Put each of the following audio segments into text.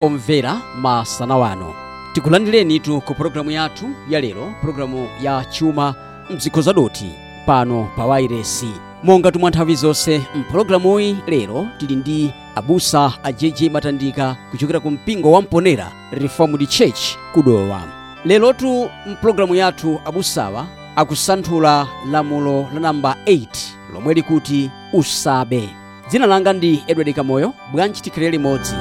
omvera masana wano tikulandirenitu ku pologalamu yathu ya lero ya chuma mdzikho zadoti pano pa wairesi. Monga tumwa nthawi zonse mpologalamuyi lero tili ndi abusa a jj matandika kuchokera ku mpingo wa mponera reformed church kudowa. Lerotu mpologalamu yathu abusawa akusanthula lamulo la namba 8 lomwe likuti usabe. Dzina langa ndi edward kamoyo bwanji tikhalire limodzi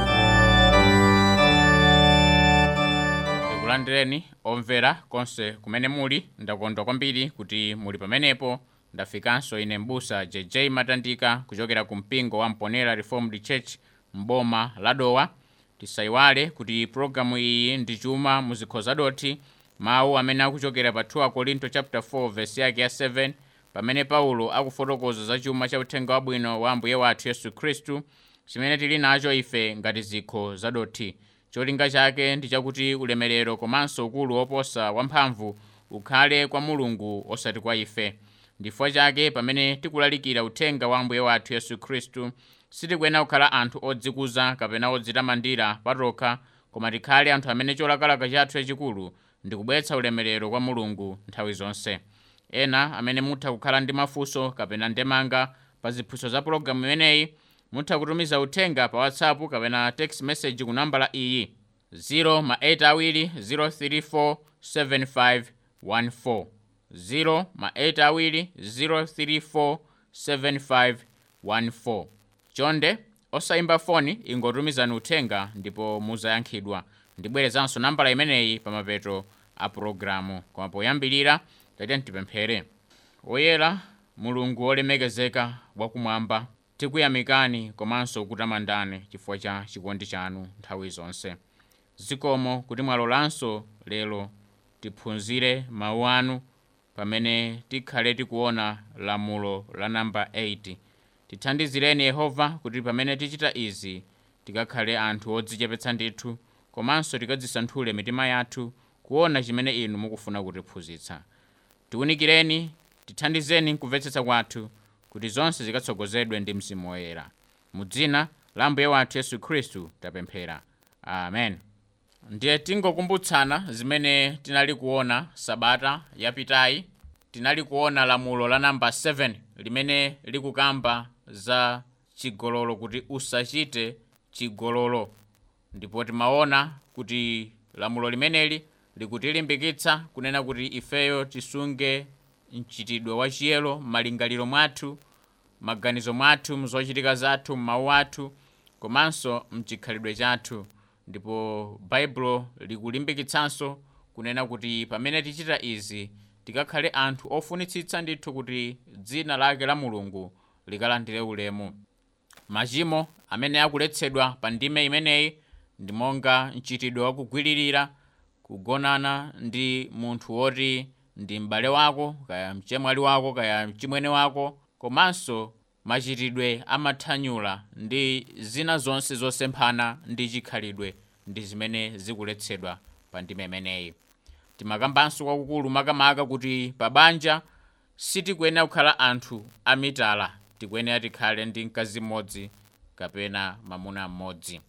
ndikulandireni omvera konse kumene muli ndakondwa kwambiri kuti muli pamenepo ndafikanso ine mbusa jj matandika kuchokera ku mpingo wa mponera reformed church mboma la dowa tisayiwale kuti pologalamu iyi ndi chuma muzikho zadothi mawu amene akuchokera pa 2 korinto chapter 4 verse yake ya 7 pamene paulo akufotokoza za chuma cha uthenga wabwino wa ambuye wathu yesu khristu chimene tili nacho ife ngati zikho zadoti cholinga chake ndi chakuti ulemerero komanso ukulu woposa wamphamvu ukhale kwa mulungu osati kwa ife. Ndifukwa chake pamene tikulalikira uthenga wa ambuye wathu yesu khristu sitikuyena kukhala anthu odzikuza kapena odzitamandira patokha koma tikhale anthu amene cholakalaka chathu chachikulu ndikubwetsa ulemerero kwa mulungu nthawi zonse. Ena amene mutha kukhala ndi mafunso kapena ndemanga pa ziphunzitso za pologalamu imeneyi mutha kutumiza uthenga pa whatsapp kapena text message ku nambala iyi. 0 ma 8 awiri 034 7514 0 ma 8 awiri 034 7514 chonde osayimba foni ingotumizani uthenga ndipo muzayankhidwa. Ndibwerezanso nambala imeneyi pa mapeto a pologalamu koma poyambirira tatiye tipemphere. Oyera mulungu wolemekezeka wakumwamba tikuyamikani komanso kutamandani chifukwa cha chikondi chanu nthawi zonse. Zikomo kuti mwalolanso lero tiphunzire mawu anu pamene tikhale tikuona lamulo la namba 8 tithandizireni yehova kuti pamene tichita izi tikakhale anthu odzichepetsa ndithu komanso tikadzisanthule mitima yathu kuona chimene inu mukufuna kutiphunzitsa. Tiwunikireni tithandizeni kumvetsetsa kwathu kuti zonse zikatsogozedwe ndi mzimu woyera mu dzina la ambuye wathu yesu khristu tapemphera. Amen. Ndiye tingokumbutsana zimene tinali kuona sabata yapitayi tinali kuona lamulo la namba 7 limene likukamba za chigololo kuti usachite chigololo. Ndipo timaona kuti lamulo limeneli likutilimbikitsa kunena kuti ifeyo tisunge mchitidwe wachiyelo m'malingaliro mwathu maganizo mwathu mzochitika zathu m'mawu athu komanso mchikhalidwe chathu. Ndipo baibulo likulimbikitsanso kunena kuti pamene tichita izi tikakhale anthu ofunitsitsa ndithu kuti dzina lake la mulungu likalandire ulemu. Machimo amene akuletsedwa pa ndime imeneyi ndi monga mchitidwe wakugwiririra kugonana ndi munthu woti ndi m'bale wako kaya mchemwali wako kaya mchimwene wako komanso machitidwe amathanyula ndi zina zonse zosemphana ndi chikhalidwe ndi zimene zikuletsedwa pa ndime imeneyi. Timakambanso kwakukulu makamaka kuti pa banja sitikuyenera kukhala anthu amitala tikuyenera tikhale ndi mkazi mmodzi kapena mamuna mmodzi.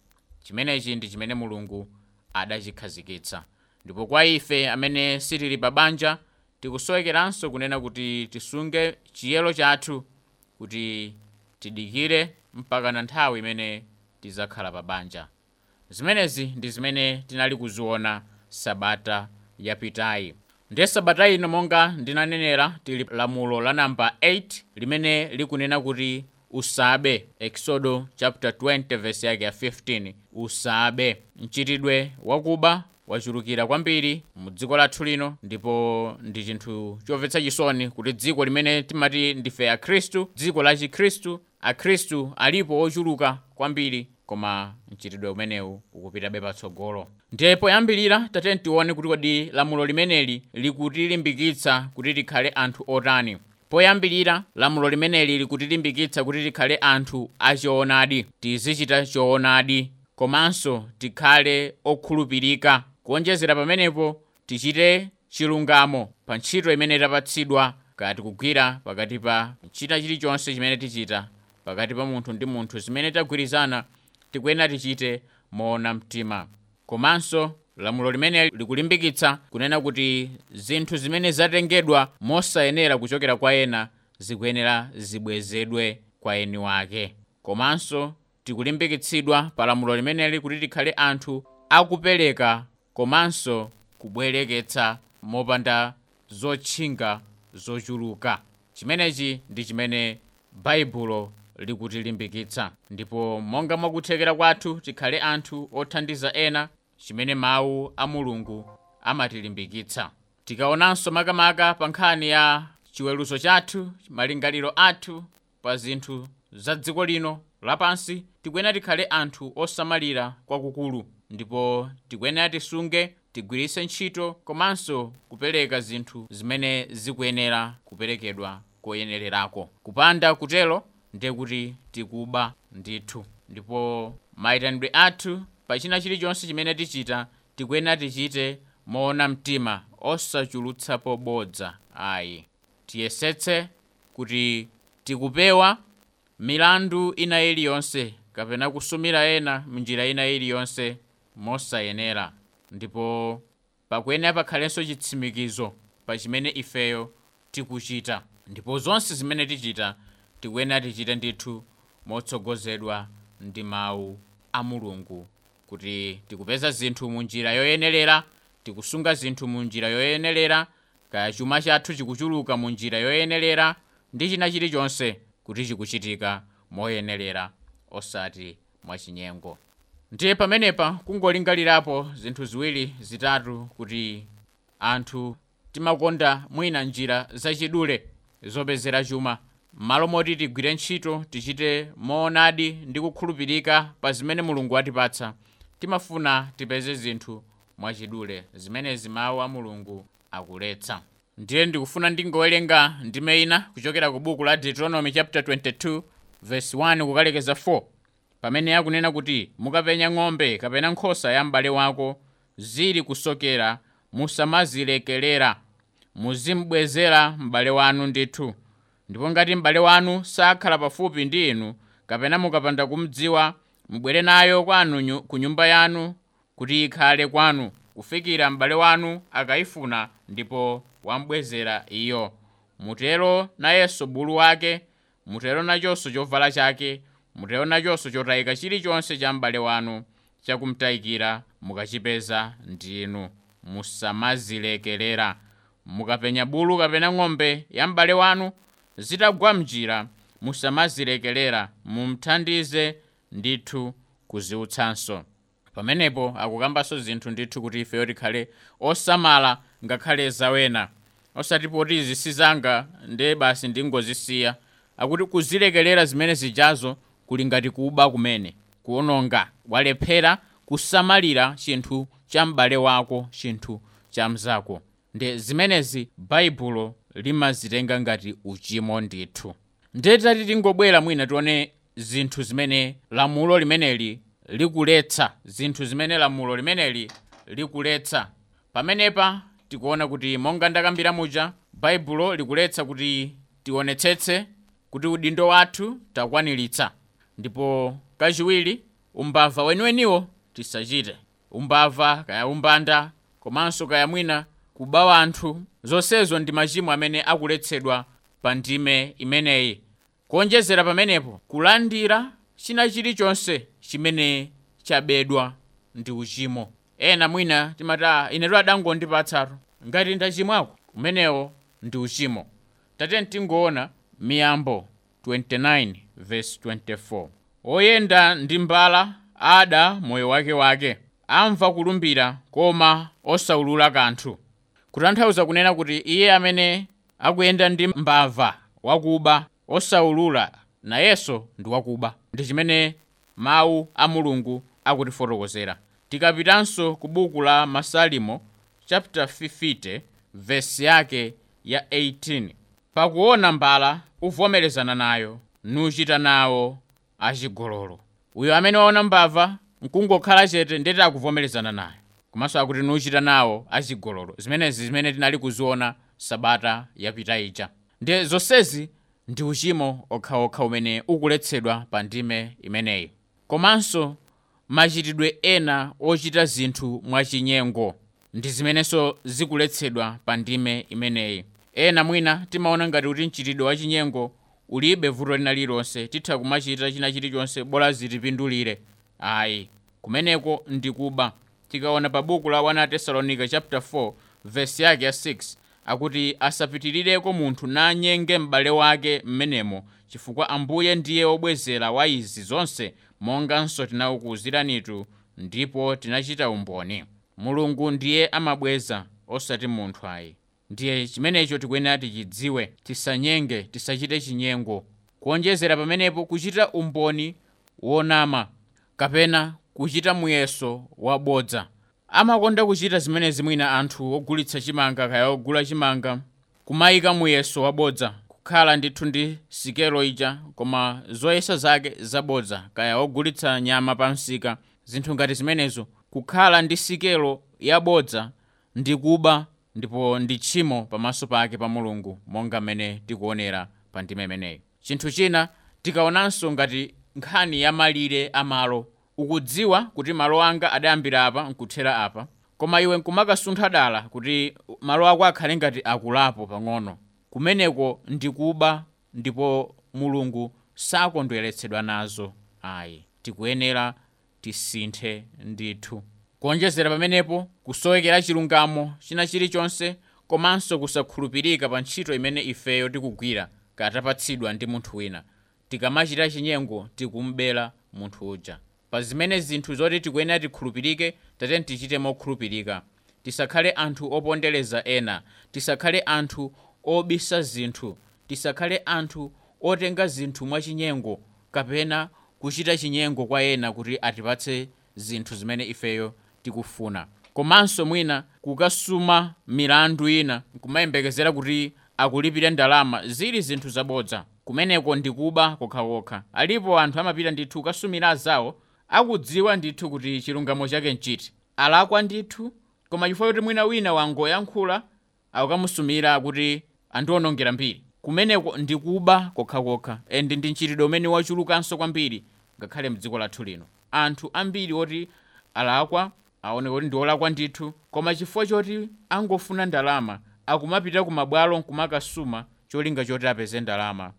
Chimenechi ndi chimene mulungu adachikhazikitsa. Ndipo kwa ife amene sitili pa banja tikusowekeranso kunena kuti tisunge chiyelo chathu kuti tidikire mpaka na nthawi imene tizakhala pa banja. Zimenezi ndi zimene tinali kuziona sabata yapitayi. Ndiye sabata ino monga ndinanenera tili lamulo la namba 8 limene likunena kuti usabe exodo chapter 20 verse yake ya 15 usabe. Mchitidwe wakuba wachulukira kwambiri mu dziko lathu lino ndipo ndi chinthu chomvetsa chisoni kuti dziko limene timati ndife akhristu dziko la chikhristu akhristu alipo ochuluka kwambiri koma mchitidwe umenewu ukupitabe patsogolo. Ndiye poyambirira tatene tione kuti kodi lamulo limeneli likutilimbikitsa kuti tikhale anthu otani. Poyambirira lamulo limeneli likutilimbikitsa kuti tikhale anthu achoonadi tizichita choonadi komanso tikhale okhulupirika kuonjezera pamenepo tichite chilungamo pa ntchito imene tapatsidwa kati kugwira pakati pa china chilichonse chimene tichita pakati pa munthu ndi munthu. Zimene tagwirizana tikuyenera tichite moona mtima. Komanso lamulo limene likulimbikitsa kunena kuti zinthu zimene zatengedwa mosayenera kuchokera kwa ena zikuyenera zibwezedwe kwa eni wake. Komanso tikulimbikitsidwa pa lamulo limeneli kuti tikhale anthu akupereka komanso kubwereketsa mopanda zotchinga zochuluka chimenechi ndi chimene baibulo likutilimbikitsa. Ndipo monga mwakuthekera kwathu tikhale anthu othandiza ena chimene mawu a mulungu amatilimbikitsa. Tikaonanso makamaka pa nkhani ya chiweruzo chathu malingaliro athu pa zinthu za dziko lino lapansi tikuyenera tikhale anthu osamalira kwakukulu ndipo tikuyenera tisunge tigwiritse ntchito komanso kupereka zinthu zimene zikuyenera kuperekedwa koyenererako. Kupanda kutero ndiye kuti tikuba ndithu. Ndipo mayitanidwe athu pa china chilichonse chimene tichita tikuyenera tichite moona mtima osachulutsapo bodza. Ayi. Tiyesetse kuti tikupewa milandu ina iliyonse kapena kusumira ena mnjira ina iliyonse mosayenera. Ndipo pakuyenera pakhalenso chitsimikizo pa chimene ifeyo tikuchita ndipo zonse zimene tichita tikuyenera tichite ndithu motsogozedwa ndi mawu a mulungu kuti tikupeza zinthu mu njira yoyenerera tikusunga zinthu mu njira yoyenerera kaya chuma chathu chikuchuluka mu njira yoyenerera ndi china chilichonse kuti chikuchitika moyenerera osati mwachinyengo ndiye pamenepa kungolingalirapo zinthu ziwiri zitatu kuti anthu timakonda mwina njira zachidule zopezera chuma. M'malo moti tigwire ntchito tichite moonadi ndi kukhulupirika pa zimene mulungu watipatsa timafuna tipeze zinthu mwachidule zimenezi mawu a mulungu akuletsa. Ndiye ndikufuna ndingowerenga ndime ina kuchokera ku buku la deuteronomy chapter 22 verse 1 kukalekeza 4 pamene akunena kuti mukapenya ng'ombe kapena nkhosa ya m'bale wako zili kusokera musamazilekelera muzimbwezera m'bale wanu ndithu. Ndipo ngati m'bale wanu sakhala pafupi ndi inu kapena mukapanda kumdziwa mubwere nayo kwanu ku nyumba yanu kuti ikhale kwanu. Kufikira m'bale wanu akayifuna ndipo wambwezera iyo. Mutero nayenso bulu wake mutero nachonso chovala chake mutero nachonso chotayika chilichonse cha m'bale wanu chakumtayikira mukachipeza ndinu. Musamazilekerera mukapenya bulu kapena ng'ombe ya m'bale wanu zitagwa mnjira. Musamazilekerera mumthandize ndithu kuziutsanso. Pamenepo akukambanso zinthu ndithu kuti ifeyo tikhale osamala ngakhale zawena osati poti izi basi ndingozisiya akuti kuzilekerera zimene zijazo kuli ngati kuba kumene kuononga walephera kusamalira chinthu cha m'bale wako chinthu cha mzako ndi zimenezi baibulo limazitenga ngati uchimo ndithu. Ndiye tati tingobwera mwina tione zinthu zimene lamulo limeneli likuletsa zinthu zimene lamulo limeneli likuletsa. Pamenepa tikuona kuti monga ndakambira muja baibulo likuletsa kuti tionetsetse kuti udindo wathu takwaniritsa ndipo kachiwiri umbava weniweniwo tisachite umbava kaya umbanda komanso kaya mwina kuba anthu zonsezo ndi machimo amene akuletsedwa pa ndime imeneyi. Kuonjezera pamenepo kulandira china chilichonse chimene chabedwa ndi uchimo. Ena mwina timati "Ah, inetu adangondipatsato ngati ndachimwako umenewo ndi uchimo. Tate tingoona miyambo 29 verse 24 oyenda ndi mbala ada moyo wake wake amva kulumbira koma osaulula kanthu. Kutanthauza kunena kuti iye amene akuyenda ndi mbava wakuba osaulula nayenso ndi wakuba ndi chimene mawu a mulungu akutifotokozera. Tikapitanso ku buku la masalimo chapter 50 vesi yake ya 18 pakuona mbala uvomerezana nayo nuchita nawo achigololo. Uyo amene waona mbava nkungokhala chete ndeti akuvomerezana nayo komanso akuti nuchita nawo achigololo. Zimenezi zimene tinali kuziona sabata yapita ija. Ndiye zonsezi ndi uchimo okhaokha umene ukuletsedwa pa ndime imeneyi. Komanso machitidwe ena ochita zinthu mwachinyengo ndi zimenenso zikuletsedwa pa ndime imeneyi ena mwina timaona ngati kuti mchitidwe wachinyengo ulibe vuto lina lilonse titha kumachita china chilichonse bola zitipindulire ayi kumeneko ndikuba. Tikaona pa buku la 1 tesalonika chapter 4 vesi yake ya 6 akuti asapitirireko munthu nanyenge m'bale wake m'menemo chifukwa ambuye ndiye wobwezera wa izi zonse monganso tinakuwuziranitu ndipo tinachita umboni. Mulungu ndiye amabweza osati munthu ayi ndiye chimenecho tikuyenera tichidziwe tisanyenge tisachite chinyengo. Kuonjezera pamenepo kuchita umboni wonama kapena kuchita muyeso wabodza amakonda kuchita zimenezi mwina anthu wogulitsa chimanga kaya wogula chimanga kumayika muyeso wabodza kukhala ndithu ndi sikelo ija koma zoyesa zake zabodza kaya wogulitsa nyama pa msika zinthu ngati zimenezo kukhala ndi sikelo yabodza ndi kuba ndipo ndi tchimo pamaso pake pa mulungu monga mmene tikuonera pa ndime imeneyi. Chinthu china tikaonanso ngati nkhani ya malire amalo ukudziwa kuti malo anga adayambira apa nkuthera apa koma iwe nkumakasuntha dala kuti malo ako akhale ngati akulapo pang'ono kumeneko ndikuba ndipo mulungu sakondweretsedwa nazo. Ayi tikuyenera tisinthe ndithu kuonjezera pamenepo kusowekera chilungamo china chilichonse komanso kusakhulupirika pa ntchito imene ifeyo tikugwira katapatsidwa ndi munthu wina. Tikamachita chinyengo tikumbera munthu uja. Pa zimene zinthu zoti tikuyenera tikhulupirike tatene tichite mokhulupirika. Tisakhale anthu opondereza ena. Tisakhale anthu obisa zinthu. Tisakhale anthu otenga zinthu mwachinyengo kapena kuchita chinyengo kwa ena kuti atipatse zinthu zimene ifeyo tikufuna. Komanso mwina kukasuma milandu ina kumayembekezera kuti akulipire ndalama zili zinthu zabodza. Kumeneko ndikuba kokhakokha alipo anthu amapita ndithu kukasumira azawo akudziwa ndithu kuti chilungamo chake nchiti. Alakwa ndithu? Koma chifukwa kuti mwina wina wangoyankhula akukamusumira kuti andiwonongera mbiri. Kumeneko ndikuba kokhakokha endi ndi mchitidwe umene wachulukanso kwambiri ngakhale mdziko lathu lino. Anthu ambiri oti alakwa aone kuti ndi olakwa ndithu. Koma chifukwa choti angofuna ndalama akumapita ku mabwalo nkumakasuma cholinga choti apeze ndalama.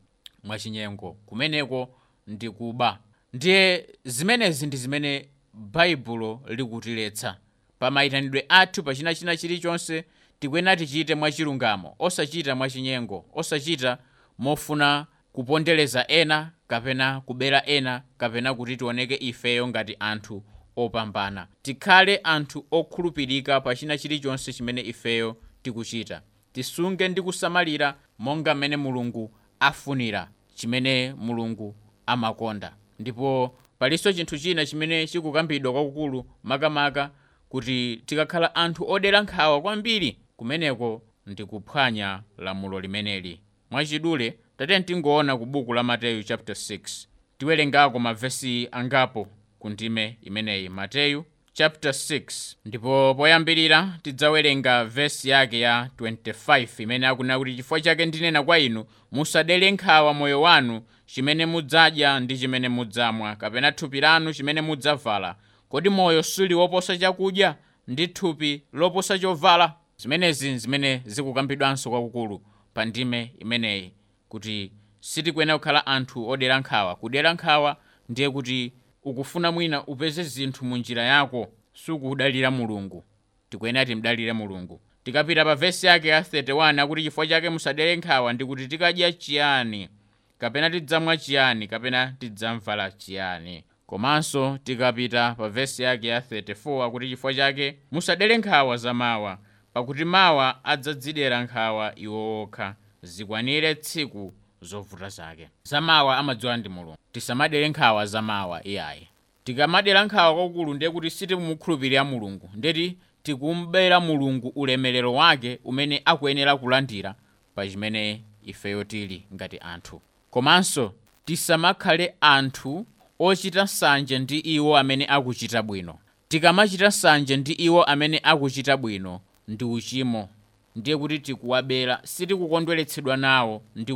Mwachinyengo kumeneko ndikuba. Ndiye zimenezi ndi zimene baibulo likutiletsa. Pa mayitanidwe athu pa china chilichonse tikuyenera tichite mwachilungamo osachita mwachinyengo osachita mofuna kupondereza ena kapena kubera ena kapena kuti tioneke ifeyo ngati anthu opambana. Tikhale anthu okhulupirika pa china chilichonse chimene ifeyo tikuchita. Tisunge ndi kusamalira monga mmene mulungu afunira chimene mulungu amakonda. Ndipo palinso chinthu china chimene chikukambidwa kwakukulu makamaka kuti tikakhala anthu odera nkhawa kwambiri kumeneko ndikuphwanya lamulo limeneli. Mwachidule tate tingoona ku buku la mateyu chapter 6 tiwerengako mavesi angapo ku ndime imeneyi mateyu chapter 6 ndipo poyambirira tidzawerenga vesi yake ya 25 imene akunena kuti chifukwa chake ndinena kwa inu musadele nkhawa moyo wanu chimene mudzadya ndi chimene mudzamwa kapena thupi lanu chimene mudzavala. Kodi moyo suli woposa chakudya ndi thupi loposa chovala? Zimenezi zimene zikukambidwanso kwakukulu pa ndime imeneyi kuti sitikuyena kukhala anthu odera nkhawa. Kudera nkhawa ndiye kuti ukufuna mwina upeze zinthu mu njira yako sukudalira mulungu. Tikuyenera timdalire mulungu. Tikapita pa vesi yake ya 31 akuti chifukwa chake musadere nkhawa ndikuti tikadya chiyani. Kapena tidzamwa chiyani kapena tidzamvala chiyani. Komanso tikapita pa vesi yake ya 34 akuti chifukwa chake musadere nkhawa za mawa pakuti mawa adzadzidera nkhawa iwo okha. Zikwanire tsiku zovuta zake. Zamawa amadziwa ndi mulungu. Tisamadere nkhawa zamawa iyayi tikamadera nkhawa kwakukulu ndiye kuti sitimukhulupirira mulungu ndeti tikumbera mulungu ulemerero wake umene akuyenera kulandira pa chimene ifeyo tili ngati anthu. Komanso tisamakhale anthu ochita nsanje ndi iwo amene akuchita bwino. Tikamachita nsanje ndi iwo amene akuchita bwino ndi uchimo ndiye kuti tikuwabera sitikukondweretsedwa nawo ndi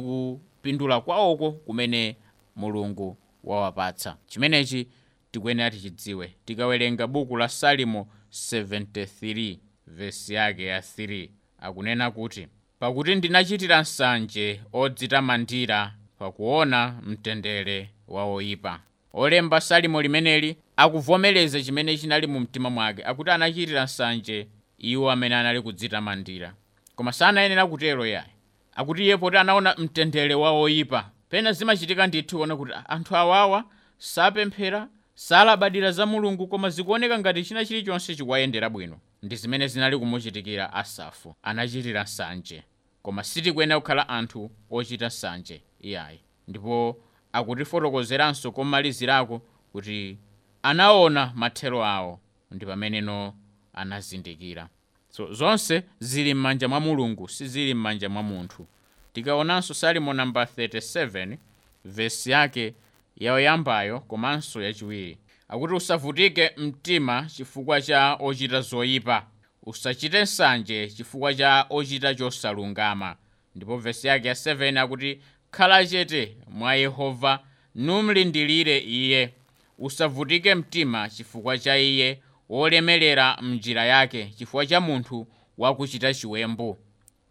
kupindula kwawoko kumene mulungu wawapatsa. Chimenechi tikuyenera tichidziwe tikawerenga buku la salimo 73 vesi yake ya 3 akunena kuti pakuti ndinachitira nsanje odzitamandira pakuona mtendere wa oyipa. Olemba salimo limeneli akuvomereza chimene chinali mu mtima mwake akuti anachitira nsanje iwo amene anali kudzitamandira. Koma sanayenera kutero yayi akuti iye poti anaona mtendere wa oyipa. Pena zimachitika ndithu kuona kuti anthu awawa sapemphera salabadira za mulungu koma zikuoneka ngati china chilichonse chikuwayendera bwino. Ndi zimene zinali kumuchitikira asafu. Anachitira nsanje koma sitikuyenera kukhala anthu ochita nsanje iyayi. Ndipo akutifotokozeranso komalizirako kuti anaona mathero awo ndi pameneno anazindikira so zonse zili m'manja mwa mulungu sizili m'manja mwa munthu. Tikaonanso salimo namba 37 vesi yake yoyambayo komanso yachiwiri. Akuti usavutike mtima chifukwa cha ochita zoyipa. Usachite nsanje chifukwa cha ochita chosalungama. Ndipo vesi yake ya 7 akuti khala chete mwa yehova numlindilire iye. Usavutike mtima chifukwa cha iye wolemelera mnjira yake chifukwa cha munthu wakuchita chiwembu.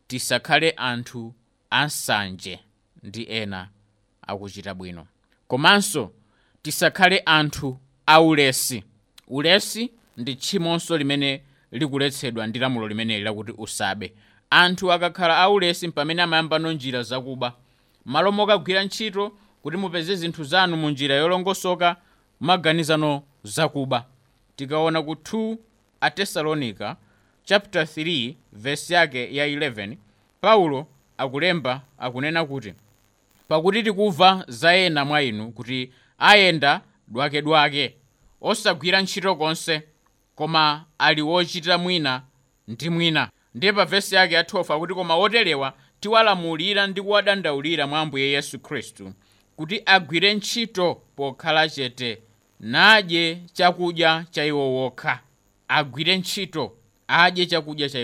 Tisakhale anthu ansanje ndi ena akuchita bwino. Komanso tisakhale anthu aulesi. Ulesi ndi tchimonso limene likuletsedwa ndi lamulo limeneli lakuti usabe. Anthu akakhala aulesi mpamene amayambano njira zakuba. Malo mokagwira ntchito kuti mupeze zinthu zanu mu njira yolongosoka maganizano zakuba tikaona ku 2 atesalonika chapter 3 verse yake ya 11 paulo akulemba akunena kuti pakuti tikumva za ena mwa inu kuti ayenda dwakedwake osagwira ntchito konse koma ali wochita mwina ndi mwina. Ndiye pa vesi yake ya 12 akuti koma woterewa tiwalamulira ndi kuwadandaulira mwa ambuye yesu khristu kuti agwire ntchito pokhala chete nadye chakudya cha agwire ntchito adye chakudya cha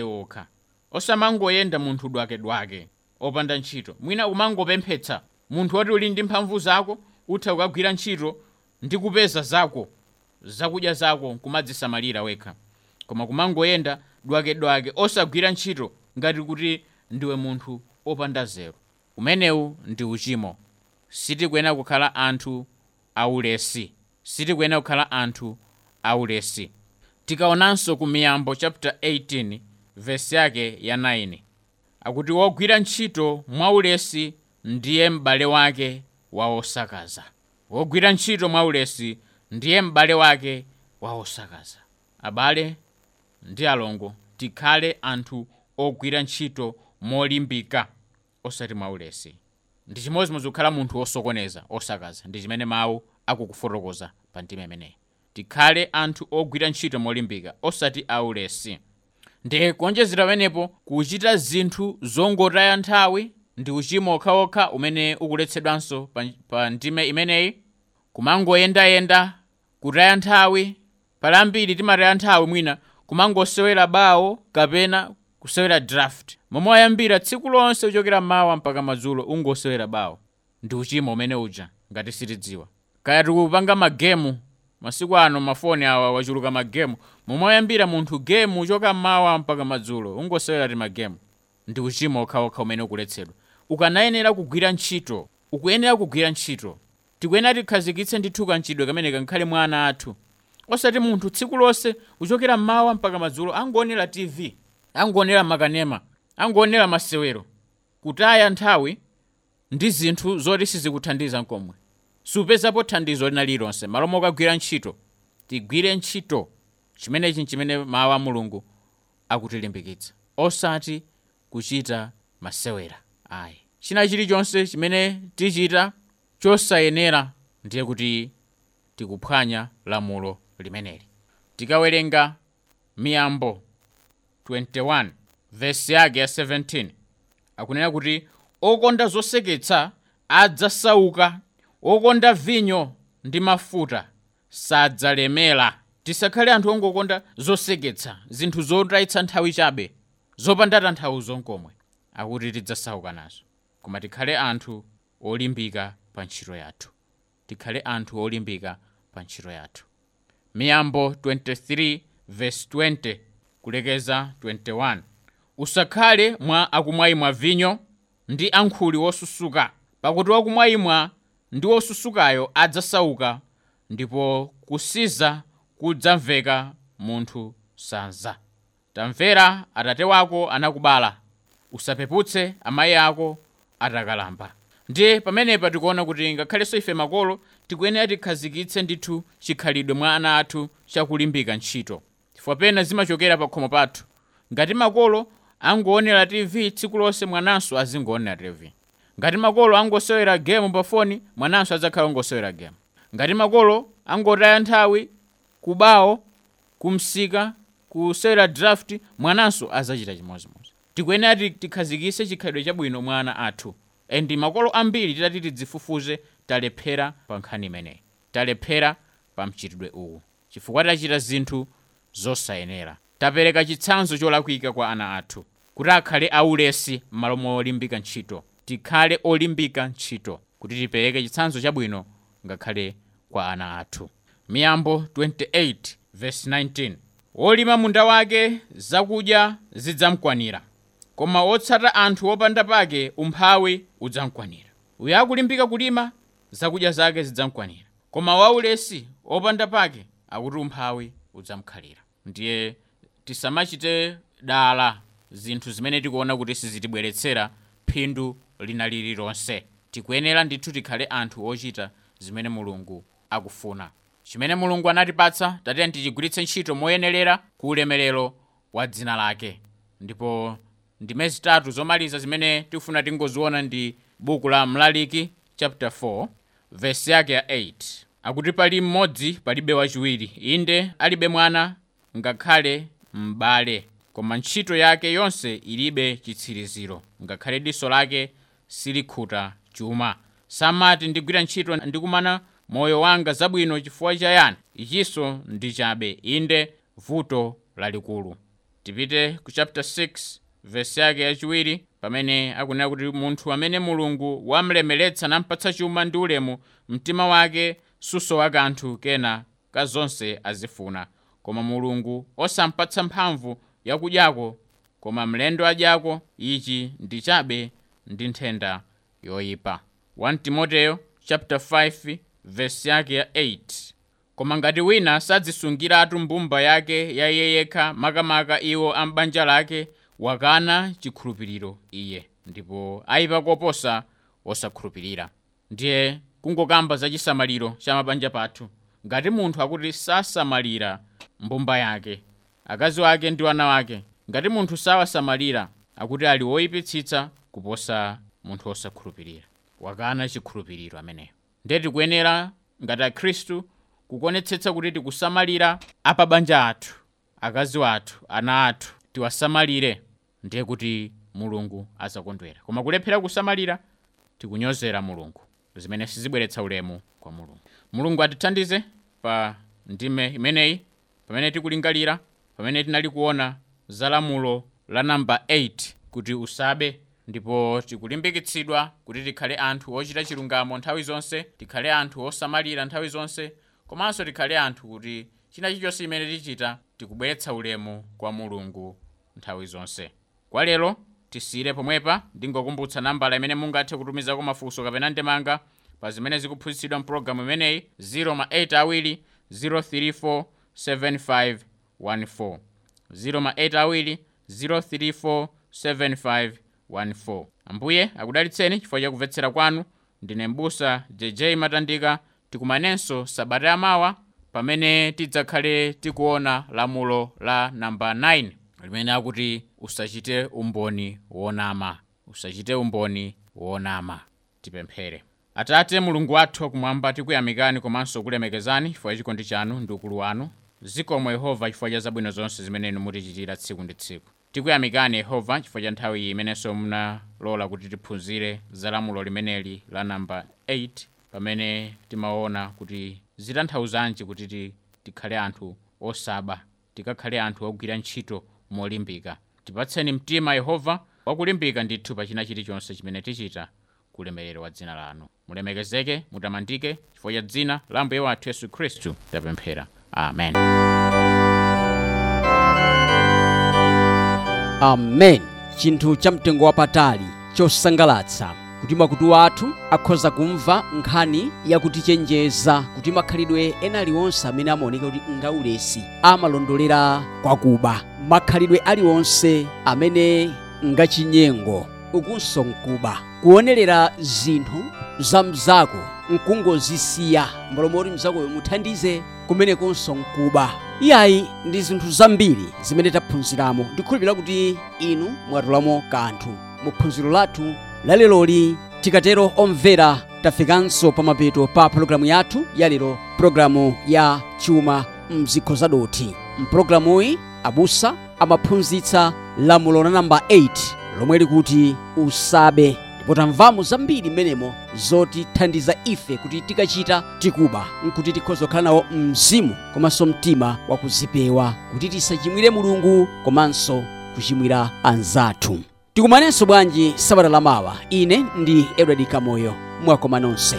osamangoyenda munthu dwakedwake opanda ntchito. Mwina umangopemphetsa munthu woti uli ndi mphamvu zako utha kukagwira ntchito ndi kupeza zako zakudya zako kumadzisamalira wekha. Koma kumangoyenda dwakedwake osagwira ntchito ngati kuti ndiwe munthu opanda zero. Umenewu ndi uchimo. Sitikuyenera kukhala anthu aulesi sitikuyenera kukhala anthu aulesi. Tikaonanso ku miyambo chapter 18 vesi yake ya 9 akuti wogwira ntchito mwaulesi ndiye m'bale wake wa osakaza. Wogwira ntchito mwaulesi ndiye m'bale wake wa osakaza. Abale ndi alongo tikhale anthu ogwira ntchito molimbika osati mwaulesi ndi chimodzimodzi kukhala munthu osokoneza osakaza. Ndi chimene mawu akukufotokoza pa ndima imeneyi. Tikhale anthu ogwira ntchito molimbika osati aulesi ndi kuonjezera pamenepo kuchita zinthu zongotaya nthawi ndi uchimo okhaokha umene ukuletsedwanso pa, pa ndime imeneyi? Kumangoyendayenda kutaya nthawi pali ambiri timataya nthawi mwina kumangosewera bawo kapena kusewera draft. Momwe wayambira tsiku lonse kuchokera mawa mpaka madzulo ungosewera bawo. Ndi uchimo umene uja ngati sitidziwa kaya tikupanga magemu masiku ano mafoni awa wachuluka magemu. Momwe wayambira munthu gemu kuchoka mawa mpaka madzulo ungosewera ti magemu. Ndi uchimo okhaokha umene ukuletsedwa. Ukanayenera kugwira ntchito ukuyenera kugwira ntchito. Tikuyenera tikhazikitse ndithu kantchidwe kamene kankhale mwa ana athu. Osati munthu tsiku lonse kuchokera mawa mpaka madzulo angoonera tv angoonera makanema angoonera masewero. Kutaya nthawi ndi zinthu zoti sizikuthandiza nkomwe supezapo thandizo lina lilonse malo mokagwira ntchito tigwire ntchito chimenechi chimene mawu a mulungu akutilimbikitsa. Osati kuchita masewera. Ayi. China chilichonse chimene tichita chosayenera ndiye kuti tikuphwanya lamulo limeneli. Tikawerenga miyambo 21 vesi yake ya 17 akunena kuti okonda zoseketsa adzasauka okonda vinyo ndi mafuta sadzalemera tisakhale anthu ongokonda zoseketsa zinthu zotayitsa nthawi chabe zopanda tanthauzo nkomwe akuti tidzasauka nazo. Koma tikhale anthu olimbika pa ntchito yathu. Tikhale anthu olimbika pa ntchito yathu. Miyambo 23 verse 20 kulekeza 21 usakhale mwa akumwayimwa vinyo ndi ankhuli wosusuka pakuti wakumwayimwa ndi wosusukayo adzasauka ndipo kusiza kudzamveka munthu sanza. Tamvera atate wako anakubala. Usapeputse amayi ako atakalamba. Ndiye pamenepa tikuona kuti ngakhalenso ife makolo tikuyenera tikhazikitse ndithu chikhalidwe mwa ana athu chakulimbika ntchito. Chifukwa pena zimachokera pa khomo pathu. Ngati makolo angoonera tv tsiku lonse mwananso azingoonera tv ngati makolo angosewera gemu pa foni mwananso adzakhala ongosewera gemu. Ngati makolo angotaya nthawi ku bawo kumsika kusewera draft mwananso azachita chimozimozi tikuyenera tikhazikise chikhalidwe chabwino mwa ana athu. Endi makolo ambiri titati tidzifufuze talephera pa nkhani imeneyi. Talephera pa mchitidwe uwu. Chifukwa tachita zinthu zosayenera. Tapereka chitsanzo cholakwika kwa ana athu kuti akhale aulesi m'malo molimbika olimbika ntchito tikhale olimbika ntchito kuti tipereke chitsanzo chabwino ngakhale kwa ana athu. Miyambo 28 verse 19 wolima munda wake zakudya zidzamkwanira. Koma wotsata anthu opanda pake umphawi udzamkwanira. Uyo akulimbika kulima zakudya zake zidzamkwanira. Koma waulesi opanda pake akuti umphawi udzamkhalira. Ndiye tisamachite dala zinthu zimene tikuona kuti sizitibweretsera phindu lina lililonse tikuyenera ndithu tikhale anthu ochita zimene mulungu akufuna. Chimene mulungu anatipatsa tatiyeni tichigwiritse ntchito moyenerera ku ulemerero wa dzina lake. Ndipo ndime zitatu zomaliza zimene tikufuna tingoziona ndi buku la mlaliki chapter 4 vesi yake ya 8 akuti pali mmodzi palibe wachiwiri inde alibe mwana ngakhale m'bale. Koma ntchito yake yonse ilibe chitsiriziro ngakhale diso lake silikhuta chuma. Samati ndigwira ntchito ndikumana moyo wanga zabwino chifukwa chayani ichinso ndi chabe. Inde vuto lalikulu tipite ku chapter 6 vesi yake yachiwiri pamene akunena kuti munthu amene mulungu wamlemeretsa nampatsa chuma ndi ulemu mtima wake susowa kanthu kena ka azifuna. Koma mulungu osampatsa mphamvu yakudyako koma mlendo adyako ichi ndi chabe ndi nthenda yoyipa. 1 timoteyo chapter 5 verse yake ya 8 koma ngati wina sadzisungiratu mbumba yake ya iye yekha makamaka iwo a m'ʼbanja lake wakana chikhulupiriro iye ndipo ayipa koposa osakhulupirira ndiye kungokamba za chisamaliro cha mabanja pathu. Ngati munthu akuti sasamalira mbumba yake akazi wake ndi wana wake ngati munthu sawasamalira akuti ali woyipitsitsa kuposa munthu osakhulupirira wakana chikhulupiriro ameneyo. Ndiye tikuyenera ngati akhristu kukonetsetsa kuti tikusamalira apabanja athu akazi wathu ana athu tiwasamalire ndiye kuti mulungu azakondwera koma kulephera kusamalira tikunyozera mulungu. Zimene sizibweretsa ulemu kwa mulungu. Mulungu atithandize pa ndime imeneyi pamene tikulingalira pamene tinali kuona za lamulo la namba 8 kuti usabe ndipo tikulimbikitsidwa kuti tikhale anthu ochita chilungamo nthawi zonse tikhale anthu osamalira nthawi zonse komanso tikhale anthu kuti china chilichonse imene tichita tikubweretsa ulemu kwa mulungu nthawi zonse. Kwa lero tisiyire pomwepa ndingokumbutsa nambala imene mungathe kutumizako mafunso kapena ndemanga pa zimene zikuphunzitsidwa mpulogalamu imeneyi 08 awiri 034 7514 08 awiri 034 7514 ambuye akudalitseni chifukwa chakuvetsera kwanu. Ndine mbusa jj matandika tikumanenso sabata yamawa pamene tidzakhale tikuona lamulo la namba 9 limene akuti usachite umboni wonama. Usachite umboni wonama. Tipemphere. Atate mulungu wathu wakumwamba tikuyamikani komanso kulemekezani chifukwa chikondi chanu ndi ukulu wanu. Zikomo yehova chifukwa cha zabwino zonse zimene inu mutichitira tsiku ndi tsiku tikuyamikani yehova chifukwa cha nthawi imenenso munalola kuti tiphunzire za lamulo limeneli la namba 8 pamene timaona kuti zitanthauzanji kuti ti- tikhale anthu osaba tikakhale anthu ogwira ntchito molimbika. Tipatseni mtima yehova wakulimbika ndithu pa china chilichonse chimene tichita kulemerero ulemerero wa dzina lanu. Mulemekezeke mutamandike chifukwa cha dzina la mbuye wathu yesu khristu tapemphera. Amen amen. Chinthu cha mtengo wapatali chosangalatsa. Kuti makutu athu akhoza kumva nkhani yakutichenjeza kuti makhalidwe ena aliwonse amene amaoneka kuti ngaulesi amalondolera kwakuba. Makhalidwe aliwonse amene ngachinyengo ukunso mkuba kuonerera zinthu za mzako nkungozisiya mbalomoti mzakoyo muthandize kumenekonso mkuba iyayi ndi zinthu zambiri zimene taphunziramo. Ndikhulupirira kuti inu mwatulamo kanthu. Mu phunziro lathu laleloli tikatero omvera tafikanso pa mapeto pa pologalamu yathu yalero pologalamu ya chuma mzikho zadothi mpologalamuyi abusa amaphunzitsa lamulo la namba 8 lomwe likuti usabe ndipo tamvamo zambiri mmenemo zotithandiza ife kuti tikachita tikuba. Nkuti tikhoza kukhala nawo mzimu komanso mtima wakuzipewa kuti tisachimwire mulungu komanso kuchimwira anzathu. Tikumanenso bwanji sabata lamawa ine ndi edward kamoyo mwakoma nonse